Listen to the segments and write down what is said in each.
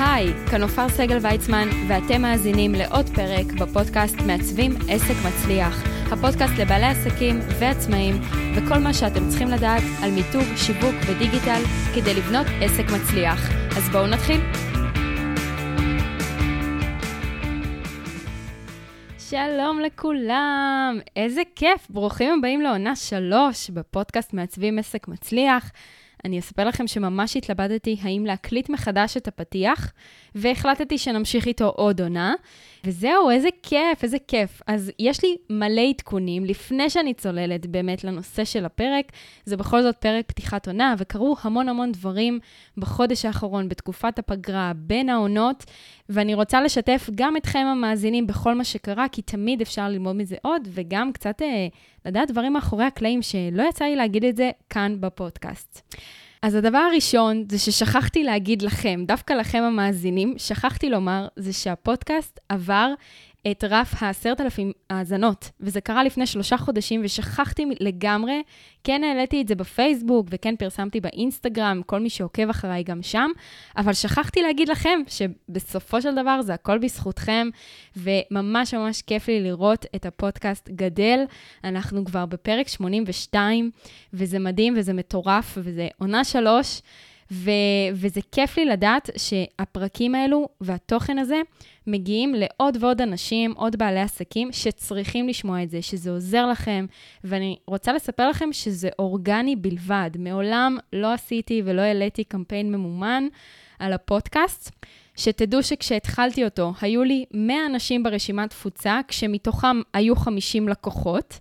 היי, כאן עופר סגל ויצמן, ואתם מאזינים לעוד פרק בפודקאסט מעצבים עסק מצליח. הפודקאסט לבעלי עסקים ועצמאים, וכל מה שאתם צריכים לדעת על מיתוג, שיווק ודיגיטל כדי לבנות עסק מצליח. אז בואו נתחיל. שלום לכולם, איזה כיף, ברוכים הבאים לעונה שלוש בפודקאסט מעצבים עסק מצליח. אני אספר לכם שממש התלבטתי האם להקליט מחדש את הפתיח, והחלטתי שנמשיך איתו עוד עונה. וזהו, איזה כיף, איזה כיף. אז יש לי מלא עדכונים לפני שאני צוללת באמת לנושא של הפרק. זה בכל זאת פרק פתיחת עונה, וקרו המון המון דברים בחודש האחרון, בתקופת הפגרה, בין העונות, ואני רוצה לשתף גם אתכם המאזינים בכל מה שקרה, כי תמיד אפשר ללמוד מזה עוד, וגם קצת אה, לדעת דברים מאחורי הקלעים שלא יצא לי להגיד את זה כאן בפודקאסט. אז הדבר הראשון זה ששכחתי להגיד לכם, דווקא לכם המאזינים, שכחתי לומר, זה שהפודקאסט עבר את רף ה-10,000 האזנות, וזה קרה לפני שלושה חודשים, ושכחתי לגמרי, כן העליתי את זה בפייסבוק, וכן פרסמתי באינסטגרם, כל מי שעוקב אחריי גם שם, אבל שכחתי להגיד לכם שבסופו של דבר זה הכל בזכותכם, וממש ממש כיף לי לראות את הפודקאסט גדל. אנחנו כבר בפרק 82, וזה מדהים וזה מטורף, וזה עונה שלוש. ו- וזה כיף לי לדעת שהפרקים האלו והתוכן הזה מגיעים לעוד ועוד אנשים, עוד בעלי עסקים, שצריכים לשמוע את זה, שזה עוזר לכם, ואני רוצה לספר לכם שזה אורגני בלבד. מעולם לא עשיתי ולא העליתי קמפיין ממומן על הפודקאסט. שתדעו שכשהתחלתי אותו, היו לי 100 אנשים ברשימת תפוצה, כשמתוכם היו 50 לקוחות.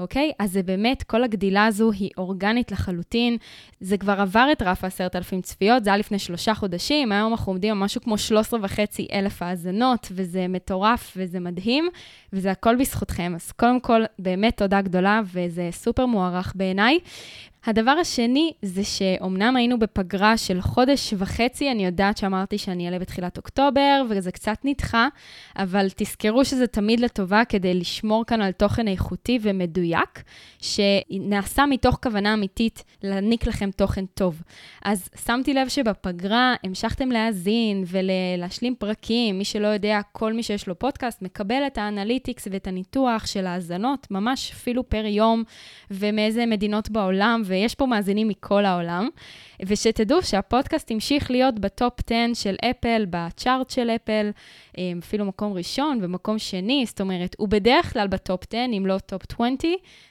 אוקיי? אז זה באמת, כל הגדילה הזו היא אורגנית לחלוטין. זה כבר עבר את רף ה-10,000 צפיות, זה היה לפני שלושה חודשים, היום אנחנו עומדים על משהו כמו 13,500 אלף האזנות, וזה מטורף וזה מדהים, וזה הכל בזכותכם. אז קודם כל, באמת תודה גדולה, וזה סופר מוערך בעיניי. הדבר השני זה שאומנם היינו בפגרה של חודש וחצי, אני יודעת שאמרתי שאני אעלה בתחילת אוקטובר, וזה קצת נדחה, אבל תזכרו שזה תמיד לטובה כדי לשמור כאן על תוכן איכותי ומדויק, שנעשה מתוך כוונה אמיתית להעניק לכם תוכן טוב. אז שמתי לב שבפגרה המשכתם להאזין ולהשלים פרקים. מי שלא יודע, כל מי שיש לו פודקאסט מקבל את האנליטיקס ואת הניתוח של האזנות, ממש אפילו פר יום, ומאיזה מדינות בעולם, ויש פה מאזינים מכל העולם. ושתדעו שהפודקאסט המשיך להיות ב top 10 של אפל, ב chart של אפל, אה, אפילו מקום ראשון ומקום שני, זאת אומרת, הוא בדרך כלל ב top 10, אם לא top 20,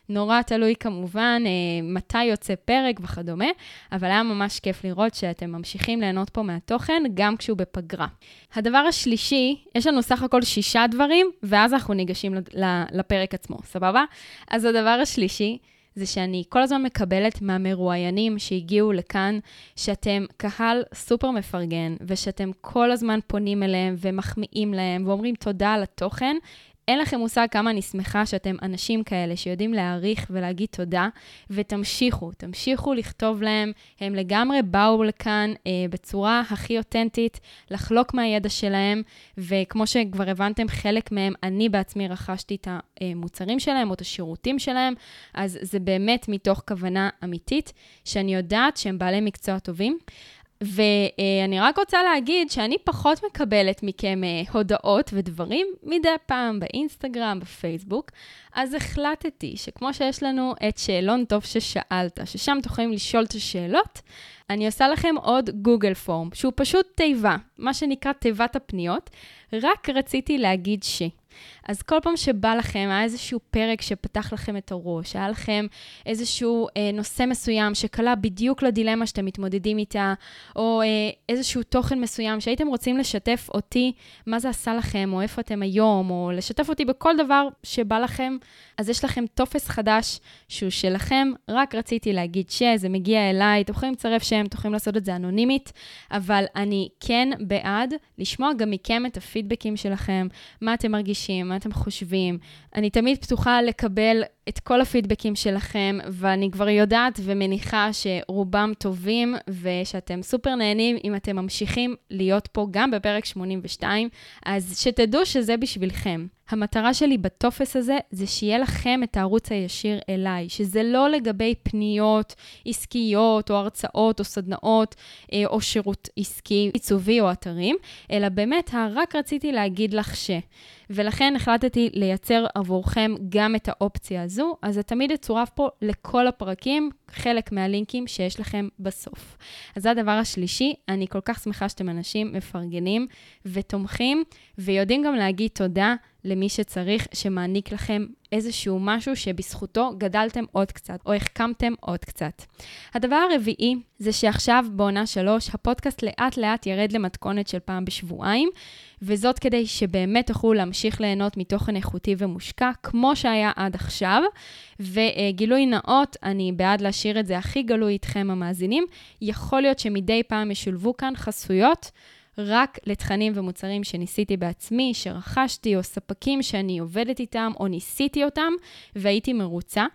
נורא תלוי כמובן אה, מתי יוצא פרק וכדומה, אבל היה ממש כיף לראות שאתם ממשיכים ליהנות פה מהתוכן, גם כשהוא בפגרה. הדבר השלישי, יש לנו סך הכל שישה דברים, ואז אנחנו ניגשים לפרק עצמו, סבבה? אז הדבר השלישי, זה שאני כל הזמן מקבלת מהמרואיינים שהגיעו לכאן, שאתם קהל סופר מפרגן, ושאתם כל הזמן פונים אליהם ומחמיאים להם ואומרים תודה על התוכן, אין לכם מושג כמה אני שמחה שאתם אנשים כאלה שיודעים להעריך ולהגיד תודה, ותמשיכו, תמשיכו לכתוב להם. הם לגמרי באו לכאן אה, בצורה הכי אותנטית, לחלוק מהידע שלהם, וכמו שכבר הבנתם, חלק מהם, אני בעצמי רכשתי את המוצרים שלהם או את השירותים שלהם, אז זה באמת מתוך כוונה אמיתית, שאני יודעת שהם בעלי מקצוע טובים. ואני רק רוצה להגיד שאני פחות מקבלת מכם אה, הודעות ודברים מדי פעם באינסטגרם, בפייסבוק, אז החלטתי שכמו שיש לנו את שאלון טוב ששאלת, ששם תוכלים לשאול את השאלות, אני עושה לכם עוד גוגל פורם, שהוא פשוט תיבה, מה שנקרא תיבת הפניות, רק רציתי להגיד ש... אז כל פעם שבא לכם, היה איזשהו פרק שפתח לכם את הראש, היה לכם איזשהו אה, נושא מסוים שקלע בדיוק לדילמה שאתם מתמודדים איתה, או אה, איזשהו תוכן מסוים שהייתם רוצים לשתף אותי, מה זה עשה לכם, או איפה אתם היום, או לשתף אותי בכל דבר שבא לכם, אז יש לכם טופס חדש שהוא שלכם, רק רציתי להגיד שזה מגיע אליי, אתם יכולים לצרף שם, אתם יכולים לעשות את זה אנונימית, אבל אני כן בעד לשמוע גם מכם את הפידבקים שלכם, מה אתם מרגישים, מה אתם חושבים. אני תמיד פתוחה לקבל את כל הפידבקים שלכם, ואני כבר יודעת ומניחה שרובם טובים, ושאתם סופר נהנים אם אתם ממשיכים להיות פה גם בפרק 82, אז שתדעו שזה בשבילכם. המטרה שלי בטופס הזה זה שיהיה לכם את הערוץ הישיר אליי, שזה לא לגבי פניות עסקיות או הרצאות או סדנאות אה, או שירות עסקי, עיצובי או אתרים, אלא באמת רק רציתי להגיד לך ש... ולכן החלטתי לייצר עבורכם גם את האופציה הזו, אז זה תמיד יצורף פה לכל הפרקים, חלק מהלינקים שיש לכם בסוף. אז זה הדבר השלישי, אני כל כך שמחה שאתם אנשים מפרגנים ותומכים, ויודעים גם להגיד תודה למי שצריך, שמעניק לכם איזשהו משהו שבזכותו גדלתם עוד קצת, או החכמתם עוד קצת. הדבר הרביעי זה שעכשיו בעונה שלוש, הפודקאסט לאט לאט ירד למתכונת של פעם בשבועיים, וזאת כדי שבאמת תוכלו להמשיך ליהנות מתוכן איכותי ומושקע, כמו שהיה עד עכשיו. וגילוי נאות, אני בעד להשאיר את זה הכי גלוי איתכם המאזינים. יכול להיות שמדי פעם ישולבו כאן חסויות. רק לתכנים ומוצרים שניסיתי בעצמי, שרכשתי, או ספקים שאני עובדת איתם, או ניסיתי אותם, והייתי מרוצה.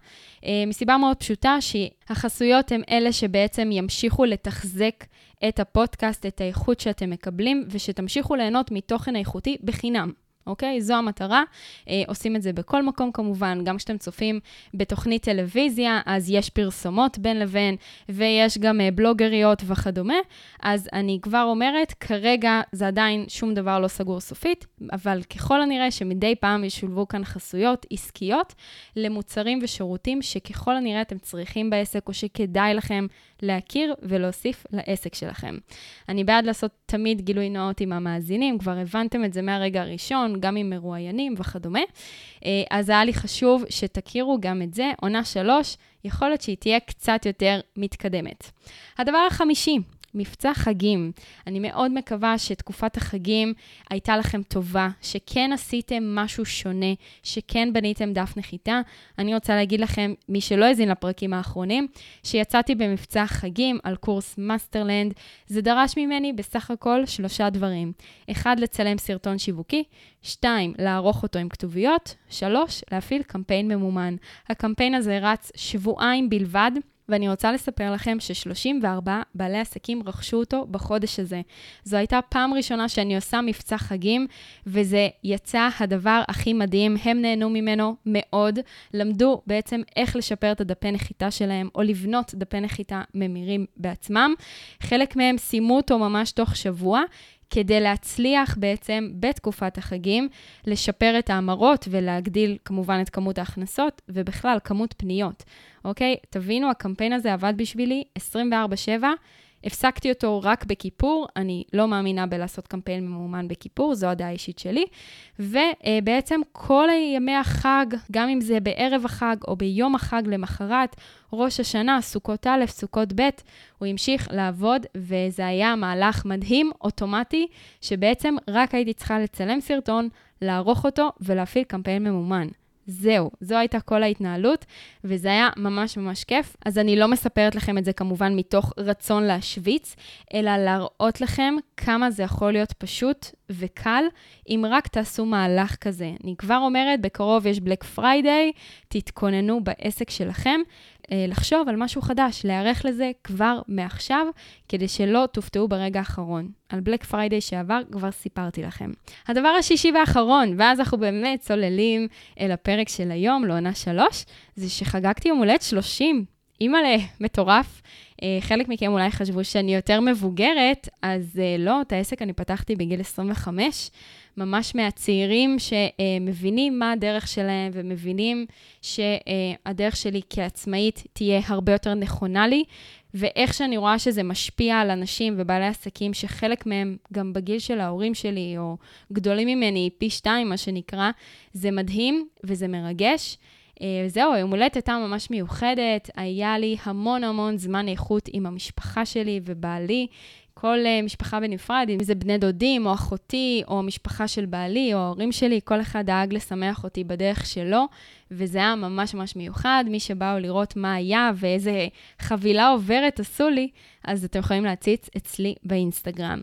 אה, מסיבה מאוד פשוטה, שהחסויות הן אלה שבעצם ימשיכו לתחזק את הפודקאסט, את האיכות שאתם מקבלים, ושתמשיכו ליהנות מתוכן איכותי בחינם. אוקיי? זו המטרה. אה, עושים את זה בכל מקום כמובן, גם כשאתם צופים בתוכנית טלוויזיה, אז יש פרסומות בין לבין, ויש גם אה, בלוגריות וכדומה. אז אני כבר אומרת, כרגע זה עדיין שום דבר לא סגור סופית, אבל ככל הנראה שמדי פעם ישולבו כאן חסויות עסקיות למוצרים ושירותים שככל הנראה אתם צריכים בעסק, או שכדאי לכם להכיר ולהוסיף לעסק שלכם. אני בעד לעשות תמיד גילוי נאות עם המאזינים, כבר הבנתם את זה מהרגע הראשון, גם עם מרואיינים וכדומה. אה, אז היה לי חשוב שתכירו גם את זה. עונה שלוש, יכול להיות שהיא תהיה קצת יותר מתקדמת. הדבר החמישי, מבצע חגים. אני מאוד מקווה שתקופת החגים הייתה לכם טובה, שכן עשיתם משהו שונה, שכן בניתם דף נחיתה. אני רוצה להגיד לכם, מי שלא האזין לפרקים האחרונים, שיצאתי במבצע חגים על קורס מאסטרלנד. זה דרש ממני בסך הכל שלושה דברים. אחד, לצלם סרטון שיווקי. שתיים, לערוך אותו עם כתוביות. שלוש, להפעיל קמפיין ממומן. הקמפיין הזה רץ שבועיים בלבד. ואני רוצה לספר לכם ש-34 בעלי עסקים רכשו אותו בחודש הזה. זו הייתה פעם ראשונה שאני עושה מבצע חגים, וזה יצא הדבר הכי מדהים. הם נהנו ממנו מאוד, למדו בעצם איך לשפר את הדפי נחיתה שלהם, או לבנות דפי נחיתה ממירים בעצמם. חלק מהם סיימו אותו ממש תוך שבוע. כדי להצליח בעצם בתקופת החגים לשפר את ההמרות ולהגדיל כמובן את כמות ההכנסות ובכלל כמות פניות. אוקיי? תבינו, הקמפיין הזה עבד בשבילי 24/7. הפסקתי אותו רק בכיפור, אני לא מאמינה בלעשות קמפיין ממומן בכיפור, זו הדעה האישית שלי. ובעצם כל ימי החג, גם אם זה בערב החג או ביום החג למחרת, ראש השנה, סוכות א', סוכות ב', הוא המשיך לעבוד, וזה היה מהלך מדהים, אוטומטי, שבעצם רק הייתי צריכה לצלם סרטון, לערוך אותו ולהפעיל קמפיין ממומן. זהו, זו הייתה כל ההתנהלות, וזה היה ממש ממש כיף. אז אני לא מספרת לכם את זה כמובן מתוך רצון להשוויץ, אלא להראות לכם כמה זה יכול להיות פשוט וקל, אם רק תעשו מהלך כזה. אני כבר אומרת, בקרוב יש בלק פריידיי, תתכוננו בעסק שלכם לחשוב על משהו חדש, להיערך לזה כבר מעכשיו, כדי שלא תופתעו ברגע האחרון. על בלק פריידיי שעבר כבר סיפרתי לכם. הדבר השישי והאחרון, ואז אנחנו באמת צוללים אל הפרק של היום, לעונה שלוש, זה שחגגתי יום הולדת 30. אימא'לה, מטורף. אה, חלק מכם אולי חשבו שאני יותר מבוגרת, אז אה, לא, את העסק אני פתחתי בגיל 25. ממש מהצעירים שמבינים מה הדרך שלהם ומבינים שהדרך שלי כעצמאית תהיה הרבה יותר נכונה לי, ואיך שאני רואה שזה משפיע על אנשים ובעלי עסקים שחלק מהם גם בגיל של ההורים שלי, או גדולים ממני, פי שתיים, מה שנקרא, זה מדהים וזה מרגש. אה, זהו, יום הולדת הייתה ממש מיוחדת, היה לי המון המון זמן איכות עם המשפחה שלי ובעלי. כל uh, משפחה בנפרד, אם זה בני דודים או אחותי או המשפחה של בעלי או ההורים שלי, כל אחד דאג לשמח אותי בדרך שלו, וזה היה ממש ממש מיוחד. מי שבאו לראות מה היה ואיזה חבילה עוברת עשו לי, אז אתם יכולים להציץ אצלי באינסטגרם.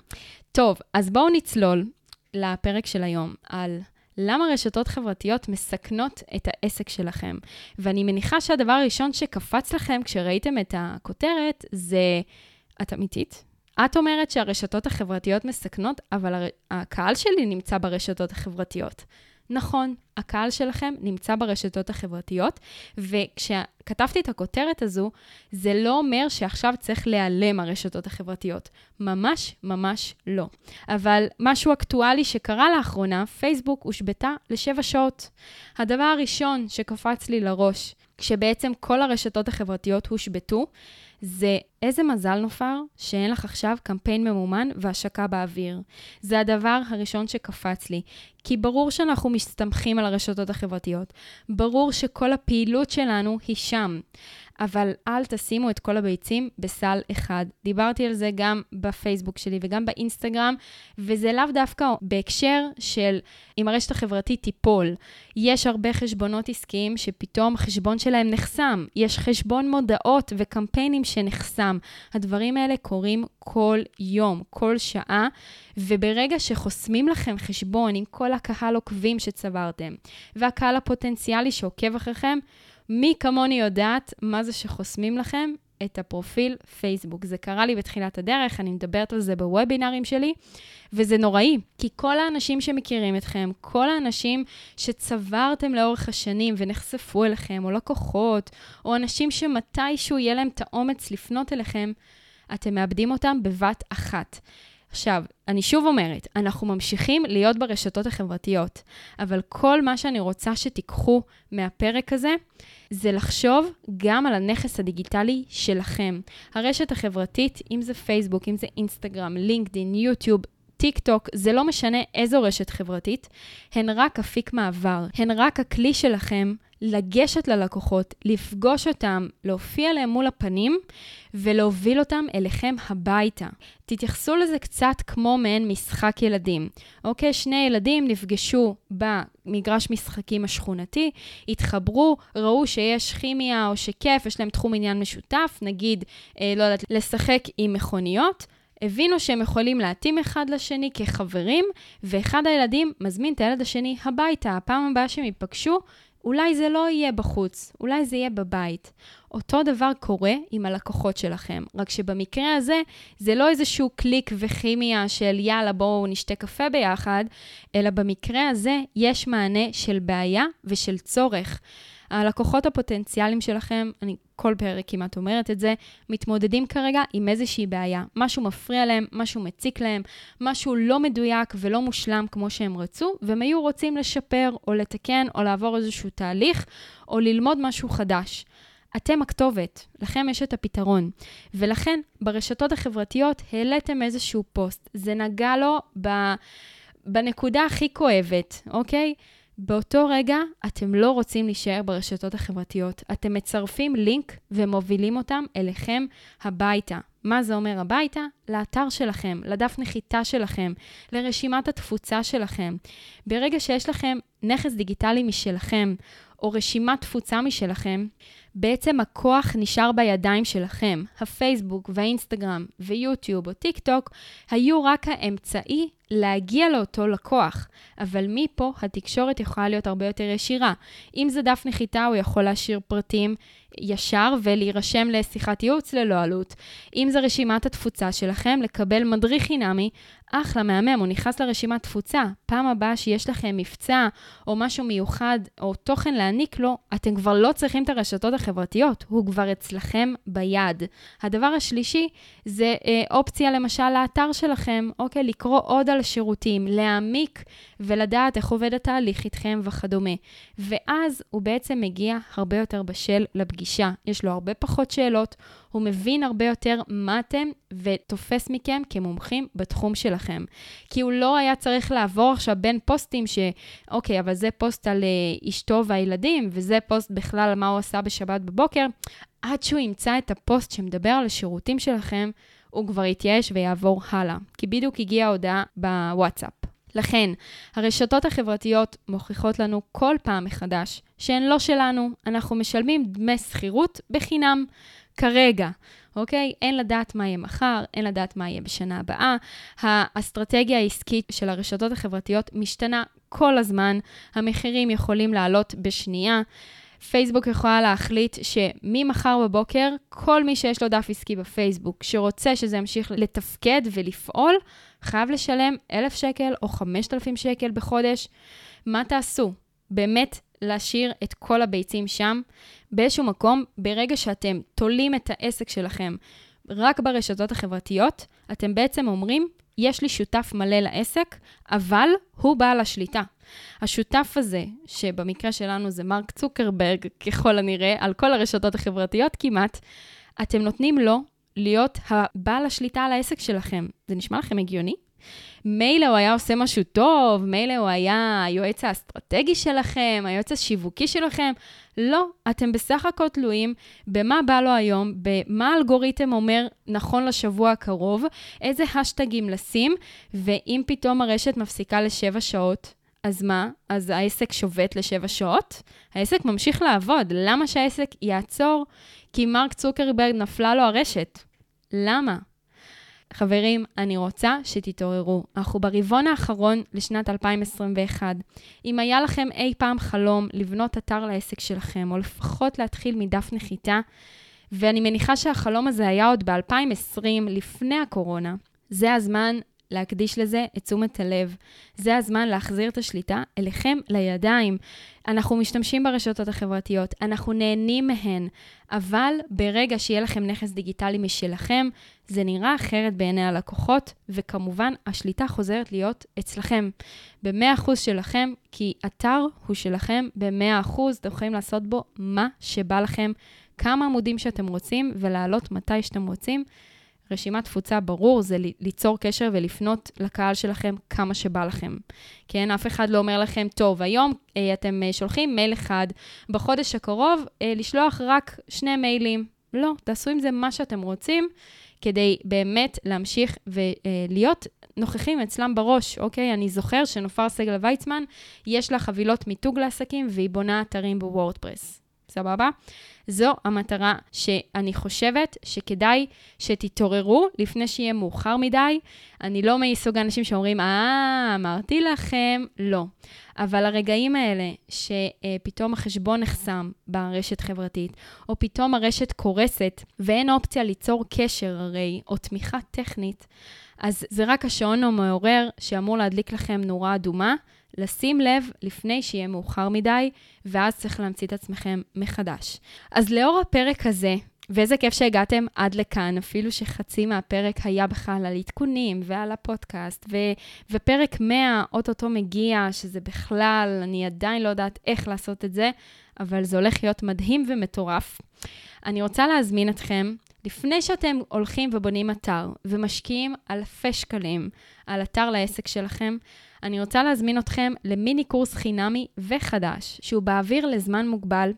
טוב, אז בואו נצלול לפרק של היום על למה רשתות חברתיות מסכנות את העסק שלכם. ואני מניחה שהדבר הראשון שקפץ לכם כשראיתם את הכותרת זה, את אמיתית? את אומרת שהרשתות החברתיות מסכנות, אבל הר... הקהל שלי נמצא ברשתות החברתיות. נכון, הקהל שלכם נמצא ברשתות החברתיות, וכשכתבתי את הכותרת הזו, זה לא אומר שעכשיו צריך להיעלם הרשתות החברתיות. ממש ממש לא. אבל משהו אקטואלי שקרה לאחרונה, פייסבוק הושבתה לשבע שעות. הדבר הראשון שקפץ לי לראש, כשבעצם כל הרשתות החברתיות הושבתו, זה איזה מזל נופר שאין לך עכשיו קמפיין ממומן והשקה באוויר. זה הדבר הראשון שקפץ לי. כי ברור שאנחנו מסתמכים על הרשתות החברתיות. ברור שכל הפעילות שלנו היא שם. אבל אל תשימו את כל הביצים בסל אחד. דיברתי על זה גם בפייסבוק שלי וגם באינסטגרם, וזה לאו דווקא בהקשר של אם הרשת החברתית תיפול. יש הרבה חשבונות עסקיים שפתאום החשבון שלהם נחסם. יש חשבון מודעות וקמפיינים שנחסם. הדברים האלה קורים כל יום, כל שעה, וברגע שחוסמים לכם חשבון עם כל הקהל עוקבים שצברתם, והקהל הפוטנציאלי שעוקב אחריכם, מי כמוני יודעת מה זה שחוסמים לכם את הפרופיל פייסבוק. זה קרה לי בתחילת הדרך, אני מדברת על זה בוובינרים שלי, וזה נוראי, כי כל האנשים שמכירים אתכם, כל האנשים שצברתם לאורך השנים ונחשפו אליכם, או לקוחות, או אנשים שמתישהו יהיה להם את האומץ לפנות אליכם, אתם מאבדים אותם בבת אחת. עכשיו, אני שוב אומרת, אנחנו ממשיכים להיות ברשתות החברתיות, אבל כל מה שאני רוצה שתיקחו מהפרק הזה, זה לחשוב גם על הנכס הדיגיטלי שלכם. הרשת החברתית, אם זה פייסבוק, אם זה אינסטגרם, לינקדין, יוטיוב, טיק טוק, זה לא משנה איזו רשת חברתית, הן רק אפיק מעבר, הן רק הכלי שלכם לגשת ללקוחות, לפגוש אותם, להופיע להם מול הפנים ולהוביל אותם אליכם הביתה. תתייחסו לזה קצת כמו מעין משחק ילדים. אוקיי, שני ילדים נפגשו במגרש משחקים השכונתי, התחברו, ראו שיש כימיה או שכיף, יש להם תחום עניין משותף, נגיד, אה, לא יודעת, לשחק עם מכוניות. הבינו שהם יכולים להתאים אחד לשני כחברים, ואחד הילדים מזמין את הילד השני הביתה. הפעם הבאה שהם ייפגשו, אולי זה לא יהיה בחוץ, אולי זה יהיה בבית. אותו דבר קורה עם הלקוחות שלכם, רק שבמקרה הזה זה לא איזשהו קליק וכימיה של יאללה בואו נשתה קפה ביחד, אלא במקרה הזה יש מענה של בעיה ושל צורך. הלקוחות הפוטנציאליים שלכם, אני כל פרק כמעט אומרת את זה, מתמודדים כרגע עם איזושהי בעיה. משהו מפריע להם, משהו מציק להם, משהו לא מדויק ולא מושלם כמו שהם רצו, והם היו רוצים לשפר או לתקן או לעבור איזשהו תהליך או ללמוד משהו חדש. אתם הכתובת, לכם יש את הפתרון. ולכן, ברשתות החברתיות העליתם איזשהו פוסט. זה נגע לו ב... בנקודה הכי כואבת, אוקיי? באותו רגע אתם לא רוצים להישאר ברשתות החברתיות. אתם מצרפים לינק ומובילים אותם אליכם הביתה. מה זה אומר הביתה? לאתר שלכם, לדף נחיתה שלכם, לרשימת התפוצה שלכם. ברגע שיש לכם נכס דיגיטלי משלכם, או רשימת תפוצה משלכם, בעצם הכוח נשאר בידיים שלכם. הפייסבוק והאינסטגרם ויוטיוב או טיק טוק היו רק האמצעי להגיע לאותו לקוח, אבל מפה התקשורת יכולה להיות הרבה יותר ישירה. אם זה דף נחיתה, הוא יכול להשאיר פרטים ישר ולהירשם לשיחת ייעוץ ללא עלות. אם זה רשימת התפוצה שלכם, לקבל מדריך חינמי, אחלה, מהמם, הוא נכנס לרשימת תפוצה. פעם הבאה שיש לכם מבצע או משהו מיוחד או תוכן להעניק לו, אתם כבר לא צריכים את הרשתות החברתיות, הוא כבר אצלכם ביד. הדבר השלישי זה אה, אופציה למשל לאתר שלכם, אוקיי, לקרוא עוד השירותים, להעמיק ולדעת איך עובד התהליך איתכם וכדומה. ואז הוא בעצם מגיע הרבה יותר בשל לפגישה. יש לו הרבה פחות שאלות, הוא מבין הרבה יותר מה אתם ותופס מכם כמומחים בתחום שלכם. כי הוא לא היה צריך לעבור עכשיו בין פוסטים ש... אוקיי, אבל זה פוסט על אה, אשתו והילדים, וזה פוסט בכלל על מה הוא עשה בשבת בבוקר, עד שהוא ימצא את הפוסט שמדבר על השירותים שלכם, הוא כבר יתייאש ויעבור הלאה. כי בדיוק הגיעה ההודעה בוואטסאפ. לכן, הרשתות החברתיות מוכיחות לנו כל פעם מחדש שהן לא שלנו, אנחנו משלמים דמי שכירות בחינם. כרגע, אוקיי? אין לדעת מה יהיה מחר, אין לדעת מה יהיה בשנה הבאה. האסטרטגיה העסקית של הרשתות החברתיות משתנה כל הזמן, המחירים יכולים לעלות בשנייה. פייסבוק יכולה להחליט שממחר בבוקר, כל מי שיש לו דף עסקי בפייסבוק, שרוצה שזה ימשיך לתפקד ולפעול, חייב לשלם 1,000 שקל או 5,000 שקל בחודש. מה תעשו? באמת להשאיר את כל הביצים שם. באיזשהו מקום, ברגע שאתם תולים את העסק שלכם רק ברשתות החברתיות, אתם בעצם אומרים, יש לי שותף מלא לעסק, אבל הוא בעל השליטה. השותף הזה, שבמקרה שלנו זה מרק צוקרברג, ככל הנראה, על כל הרשתות החברתיות כמעט, אתם נותנים לו להיות הבעל השליטה על העסק שלכם. זה נשמע לכם הגיוני? מילא הוא היה עושה משהו טוב, מילא הוא היה היועץ האסטרטגי שלכם, היועץ השיווקי שלכם. לא, אתם בסך הכל תלויים במה בא לו היום, במה האלגוריתם אומר נכון לשבוע הקרוב, איזה השטגים לשים, ואם פתאום הרשת מפסיקה לשבע שעות, אז מה? אז העסק שובת לשבע שעות? העסק ממשיך לעבוד. למה שהעסק יעצור? כי מרק צוקרברג נפלה לו הרשת. למה? חברים, אני רוצה שתתעוררו. אנחנו ברבעון האחרון לשנת 2021. אם היה לכם אי פעם חלום לבנות אתר לעסק שלכם, או לפחות להתחיל מדף נחיתה, ואני מניחה שהחלום הזה היה עוד ב-2020, לפני הקורונה, זה הזמן להקדיש לזה את תשומת הלב. זה הזמן להחזיר את השליטה אליכם לידיים. אנחנו משתמשים ברשתות החברתיות, אנחנו נהנים מהן, אבל ברגע שיהיה לכם נכס דיגיטלי משלכם, זה נראה אחרת בעיני הלקוחות, וכמובן, השליטה חוזרת להיות אצלכם. ב-100% שלכם, כי אתר הוא שלכם ב-100%, אתם יכולים לעשות בו מה שבא לכם, כמה עמודים שאתם רוצים, ולעלות מתי שאתם רוצים. רשימת תפוצה, ברור, זה ליצור קשר ולפנות לקהל שלכם כמה שבא לכם. כן, אף אחד לא אומר לכם, טוב, היום אה, אתם אה, שולחים מייל אחד, בחודש הקרוב אה, לשלוח רק שני מיילים. לא, תעשו עם זה מה שאתם רוצים, כדי באמת להמשיך ולהיות נוכחים אצלם בראש, אוקיי? אני זוכר שנופר סגל ויצמן, יש לה חבילות מיתוג לעסקים והיא בונה אתרים בוורדפרס. סבבה? זו המטרה שאני חושבת שכדאי שתתעוררו לפני שיהיה מאוחר מדי. אני לא מסוג האנשים שאומרים, אה, אמרתי לכם, לא. אבל הרגעים האלה שפתאום החשבון נחסם ברשת חברתית, או פתאום הרשת קורסת ואין אופציה ליצור קשר הרי, או תמיכה טכנית, אז זה רק השעון המעורר שאמור להדליק לכם נורה אדומה, לשים לב לפני שיהיה מאוחר מדי, ואז צריך להמציא את עצמכם מחדש. אז לאור הפרק הזה, ואיזה כיף שהגעתם עד לכאן, אפילו שחצי מהפרק היה בכלל על עדכונים ועל הפודקאסט, ו- ופרק 100 אוטוטו מגיע, שזה בכלל, אני עדיין לא יודעת איך לעשות את זה, אבל זה הולך להיות מדהים ומטורף. אני רוצה להזמין אתכם, לפני שאתם הולכים ובונים אתר ומשקיעים אלפי שקלים על אתר לעסק שלכם, אני רוצה להזמין אתכם למיני קורס חינמי וחדש, שהוא באוויר לזמן מוגבל,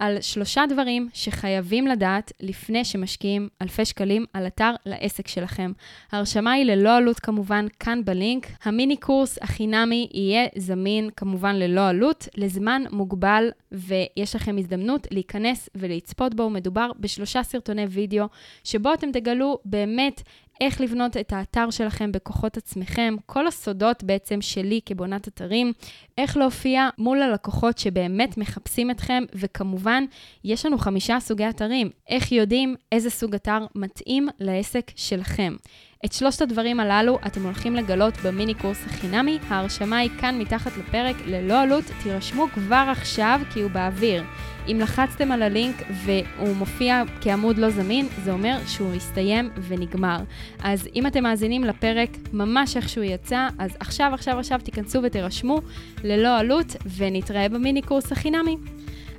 על שלושה דברים שחייבים לדעת לפני שמשקיעים אלפי שקלים על אתר לעסק שלכם. ההרשמה היא ללא עלות כמובן, כאן בלינק. המיני קורס החינמי יהיה זמין כמובן ללא עלות, לזמן מוגבל, ויש לכם הזדמנות להיכנס ולצפות בו. מדובר בשלושה סרטוני וידאו, שבו אתם תגלו באמת איך לבנות את האתר שלכם בכוחות עצמכם, כל הסודות בעצם שלי כבונת אתרים, איך להופיע מול הלקוחות שבאמת מחפשים אתכם, וכמובן, יש לנו חמישה סוגי אתרים, איך יודעים איזה סוג אתר מתאים לעסק שלכם. את שלושת הדברים הללו אתם הולכים לגלות במיני קורס החינמי, ההרשמה היא כאן מתחת לפרק ללא עלות, תירשמו כבר עכשיו כי הוא באוויר. אם לחצתם על הלינק והוא מופיע כעמוד לא זמין, זה אומר שהוא הסתיים ונגמר. אז אם אתם מאזינים לפרק ממש איך שהוא יצא, אז עכשיו, עכשיו, עכשיו תיכנסו ותירשמו ללא עלות, ונתראה במיני קורס החינמי.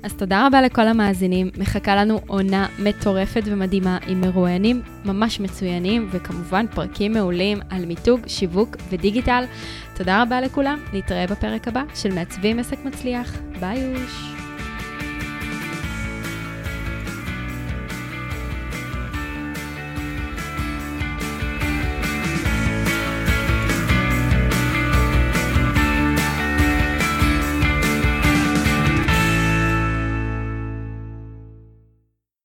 אז תודה רבה לכל המאזינים, מחכה לנו עונה מטורפת ומדהימה עם מרואיינים ממש מצוינים, וכמובן פרקים מעולים על מיתוג, שיווק ודיגיטל. תודה רבה לכולם, נתראה בפרק הבא של מעצבים עסק מצליח. ביי אוש!